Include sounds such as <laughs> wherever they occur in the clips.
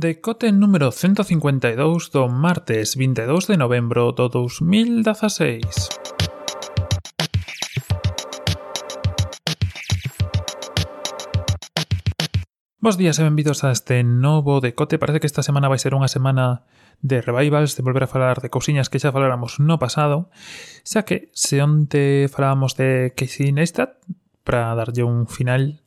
Decote número 152 do martes 22 de novembro do 2016. Bos días e benvidos a este novo decote. Parece que esta semana vai ser unha semana de revivals, de volver a falar de cousiñas que xa faláramos no pasado, xa que se onte falábamos de Casey Neistat, para darlle un final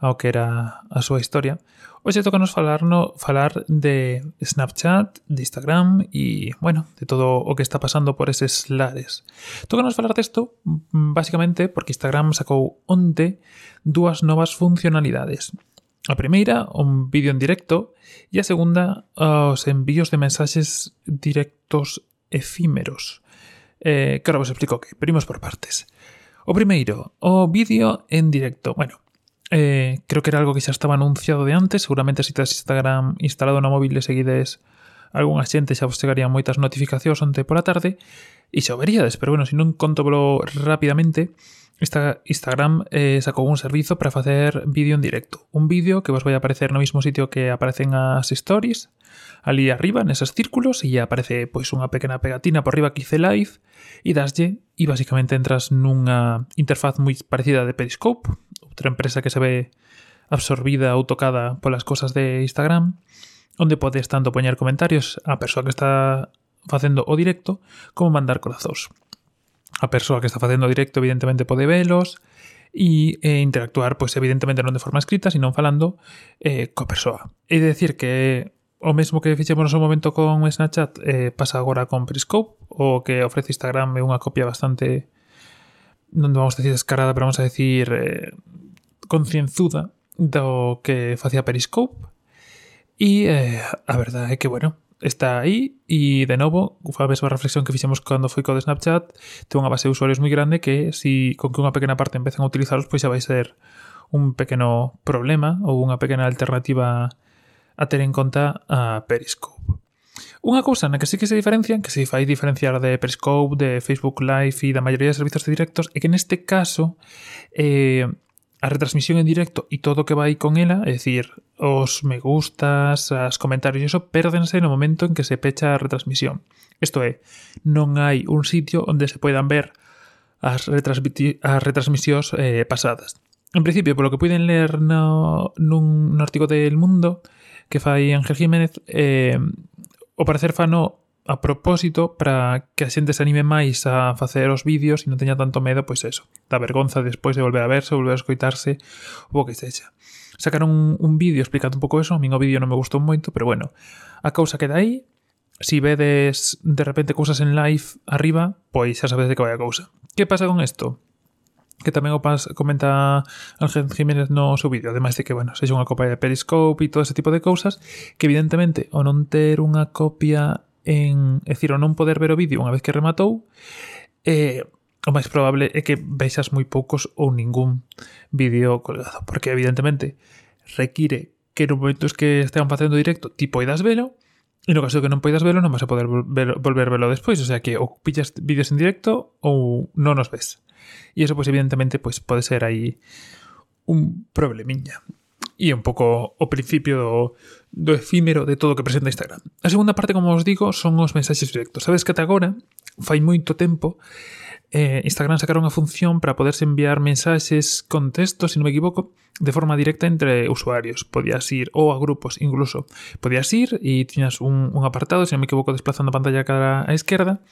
ao que era a súa historia. Hoxe tocanos falar, no, falar de Snapchat, de Instagram e, bueno, de todo o que está pasando por eses lares. Tocanos falar desto, mm, basicamente, porque Instagram sacou onte dúas novas funcionalidades. A primeira, un vídeo en directo, e a segunda, os envíos de mensaxes directos efímeros. Eh, claro, vos explico que primos por partes. O primeiro, o vídeo en directo. Bueno, Eh, creo que era algo que xa estaba anunciado de antes. Seguramente se tes Instagram instalado no móvil e seguides algunha xente xa vos chegarían moitas notificacións onte pola tarde e xa o veríades, pero bueno, se non conto rapidamente, esta Instagram eh, sacou un servizo para facer vídeo en directo. Un vídeo que vos vai aparecer no mismo sitio que aparecen as stories, ali arriba, neses círculos, e aparece pois unha pequena pegatina por arriba que dice live, e daslle, e basicamente entras nunha interfaz moi parecida de Periscope, outra empresa que se ve absorbida ou tocada polas cosas de Instagram, onde podes tanto poñer comentarios á persoa que está facendo o directo como mandar corazóns. A persoa que está facendo o directo evidentemente pode velos e eh, interactuar, pois evidentemente non de forma escrita, sino falando eh, coa persoa. É dicir que o mesmo que fixemos no seu momento con Snapchat eh, pasa agora con Periscope, o que ofrece Instagram é unha copia bastante non vamos a decir descarada, pero vamos a decir eh, concienzuda do que facía Periscope. E eh, a verdade é que, bueno, está aí e, de novo, a mesma reflexión que fixemos cando foi co de Snapchat, ten unha base de usuarios moi grande que, si con que unha pequena parte empezan a utilizaros, pois xa vai ser un pequeno problema ou unha pequena alternativa a ter en conta a Periscope. Unha cousa na que sí que se diferencian, que se fai diferenciar de Periscope, de Facebook Live e da maioría de servizos de directos, é que neste caso eh, a retransmisión en directo e todo o que vai con ela, é dicir, os me gustas, as comentarios e iso, pérdense no momento en que se pecha a retransmisión. Isto é, non hai un sitio onde se poidan ver as, as retransmisións eh, pasadas. En principio, polo que puiden ler no, nun, nun artigo del Mundo que fai Ángel Jiménez, eh, O parecer fano a propósito para que a xente se anime máis a facer os vídeos e non teña tanto medo, pois eso, da vergonza despois de volver a verse, volver a escoitarse, o que sexa. Sacaron un, un vídeo explicando un pouco eso, a min o vídeo non me gustou moito, pero bueno, a causa queda aí, si vedes de repente cousas en live arriba, pois xa sabes de que vai a cousa. Que pasa con isto? que tamén o pas comenta Ángel Jiménez no seu vídeo, ademais de que, bueno, sexa unha copia de Periscope e todo ese tipo de cousas, que evidentemente o non ter unha copia en, é dicir, o non poder ver o vídeo unha vez que rematou, eh, o máis probable é que veixas moi poucos ou ningún vídeo colgado, porque evidentemente require que no momentos que estean facendo directo ti poidas velo, E no caso de que non poidas velo, non vas a poder volver, volver velo despois, o sea que ou pillas vídeos en directo ou non os ves. E eso, pois, pues, evidentemente, pois, pues, pode ser aí un problemiña. E un pouco o principio do, do efímero de todo o que presenta Instagram. A segunda parte, como os digo, son os mensaxes directos. Sabes que ata agora, fai moito tempo, eh, Instagram sacaron a función para poderse enviar mensaxes con texto, si non me equivoco, de forma directa entre usuarios. Podías ir, ou a grupos incluso. Podías ir e tiñas un, un apartado, si non me equivoco, desplazando a pantalla cara á esquerda,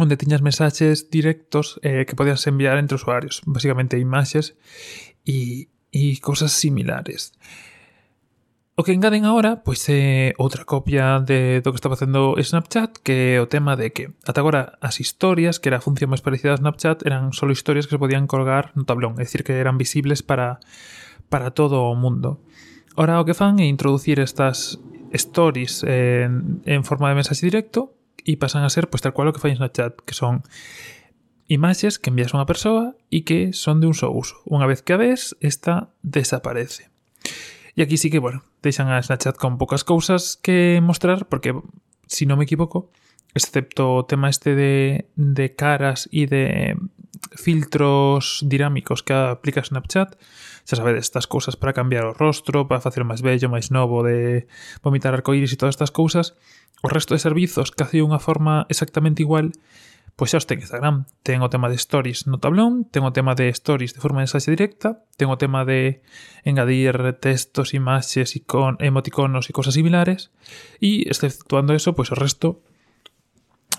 onde tiñas mensaxes directos eh, que podías enviar entre usuarios, basicamente imaxes e, e cousas similares. O que engaden agora, pois é outra copia de do que está facendo Snapchat, que é o tema de que ata agora as historias, que era a función máis parecida a Snapchat, eran solo historias que se podían colgar no tablón, é dicir, que eran visibles para, para todo o mundo. Ora o que fan é introducir estas stories en, en forma de mensaxe directo e pasan a ser pois, tal cual o que fai Snapchat, que son imaxes que envías a unha persoa e que son de un só uso. Unha vez que a ves, esta desaparece. E aquí sí que, bueno, deixan a Snapchat con pocas cousas que mostrar, porque, si non me equivoco, excepto o tema este de, de caras e de filtros dinámicos que aplica Snapchat, xa sabedes, estas cousas para cambiar o rostro, para facer máis bello, máis novo, de vomitar arcoíris e todas estas cousas, o resto de servizos que hace unha forma exactamente igual pois xa os ten Instagram. Ten o tema de stories no tablón, ten o tema de stories de forma de mensaxe directa, ten o tema de engadir textos, imaxes, icon, emoticonos e cosas similares, e exceptuando eso, pois o resto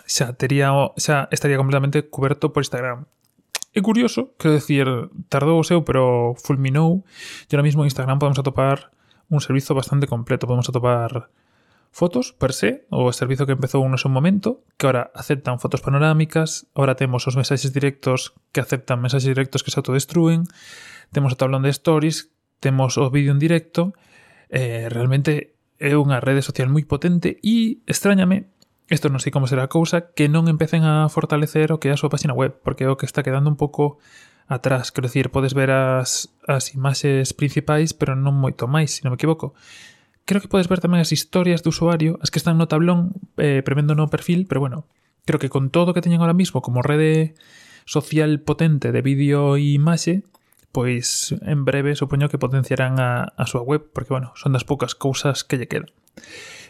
estaría completamente coberto por Instagram. É curioso, quero decir, tardou o seu, pero fulminou. E ahora mismo en Instagram podemos atopar un servizo bastante completo. Podemos atopar fotos per se, o servizo que empezou no seu momento, que ahora aceptan fotos panorámicas, ahora temos os mensaxes directos que aceptan mensaxes directos que se autodestruen, temos o tablón de stories, temos o vídeo en directo, eh, realmente é unha rede social moi potente e extrañame Isto non sei como será a cousa que non empecen a fortalecer o que é a súa página web, porque é o que está quedando un pouco atrás. Quero dicir, podes ver as, as imaxes principais, pero non moito máis, se non me equivoco creo que podes ver tamén as historias do usuario, as que están no tablón, eh, premendo no perfil, pero bueno, creo que con todo o que teñen ahora mismo como rede social potente de vídeo e imaxe, pois en breve supoño que potenciarán a, a súa web, porque bueno, son das poucas cousas que lle quedan.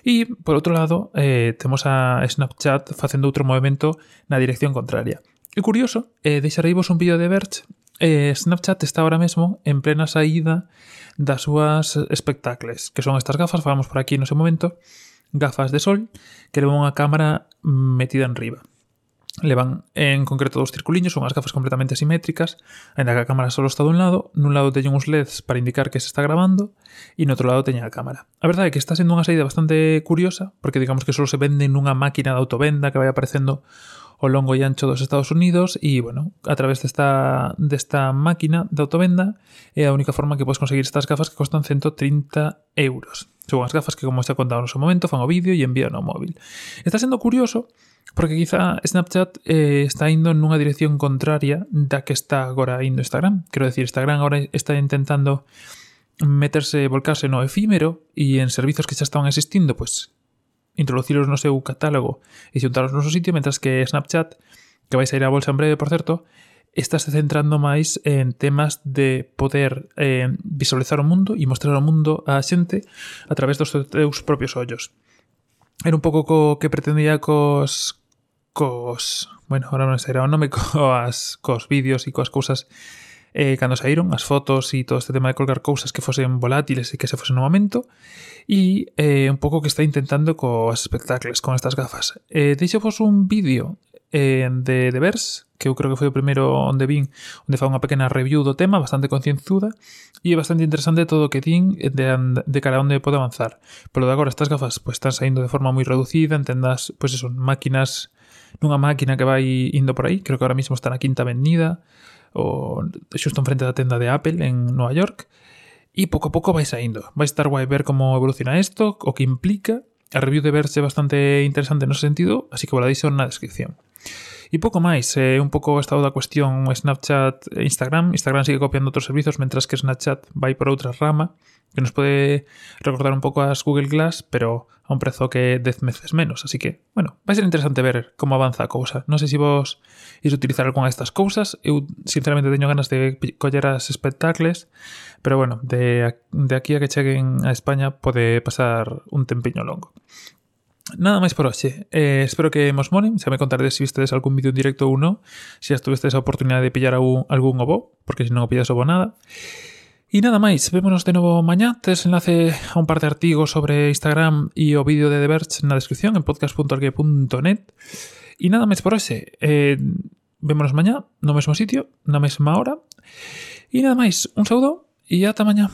E, por outro lado, eh, temos a Snapchat facendo outro movimento na dirección contraria. E curioso, eh, deixareivos un vídeo de Verge eh, Snapchat está ahora mesmo en plena saída das súas espectacles, que son estas gafas, falamos por aquí no seu momento, gafas de sol, que levan unha cámara metida en riba. Levan en concreto dous circuliños, son as gafas completamente simétricas, ainda que a cámara só está dun lado, nun lado teñen uns LEDs para indicar que se está grabando e no outro lado teñen a cámara. A verdade é que está sendo unha saída bastante curiosa, porque digamos que só se vende nunha máquina de autovenda que vai aparecendo o longo e ancho dos Estados Unidos e, bueno, a través desta, desta máquina de autovenda é a única forma que podes conseguir estas gafas que costan 130 euros. Son as gafas que, como xa contaba no seu momento, fan o vídeo e envían ao móvil. Está sendo curioso porque quizá Snapchat eh, está indo nunha dirección contraria da que está agora indo Instagram. Quero decir, Instagram agora está intentando meterse, volcarse no efímero e en servizos que xa estaban existindo, pois introducilos no seu catálogo e xuntalos no seu sitio, mentras que Snapchat, que vais a ir bolsa en breve, por certo, estás centrando máis en temas de poder eh, visualizar o mundo e mostrar o mundo á xente a través dos teus propios ollos. Era un pouco co que pretendía cos cos, bueno, ahora non será o nome, <laughs> coas, cos vídeos e coas cousas eh, cando saíron as fotos e todo este tema de colgar cousas que fosen volátiles e que se fosen no momento e eh, un pouco que está intentando coas espectacles con estas gafas eh, deixo vos un vídeo eh, de The Verse, que eu creo que foi o primeiro onde vin, onde fa unha pequena review do tema, bastante concienzuda, e é bastante interesante todo o que din de, de cara onde pode avanzar. Pero de agora, estas gafas pues, están saindo de forma moi reducida, entendas, pois pues, son máquinas, nunha máquina que vai indo por aí, creo que ahora mismo está na quinta avenida, o xusto enfrente da tenda de Apple en Nova York, e pouco a pouco vai saindo. Vai estar guai ver como evoluciona isto, o que implica, a review de verse bastante interesante no sentido, así que vos la deixo na descripción. E pouco máis, é eh, un pouco o estado da cuestión Snapchat e Instagram. Instagram sigue copiando outros servizos, mentras que Snapchat vai por outra rama, que nos pode recordar un pouco as Google Glass, pero a un prezo que 10 meses menos. Así que, bueno, vai ser interesante ver como avanza a cousa. Non sei se vos ir utilizar algunha destas cousas. Eu, sinceramente, teño ganas de coller as espectacles, pero, bueno, de, de aquí a que cheguen a España pode pasar un tempiño longo. Nada máis por hoxe. Eh, espero que mos molen. Xa me contardes se vistedes algún vídeo en directo ou non. Se as tuvestes a oportunidade de pillar algún, algún obo, porque se non o pillas obo nada. E nada máis, vémonos de novo mañá. Tes enlace a un par de artigos sobre Instagram e o vídeo de The Verge na descripción en podcast.org.net. E nada máis por hoxe. Eh, vémonos mañá, no mesmo sitio, na mesma hora. E nada máis, un saúdo e ata mañá.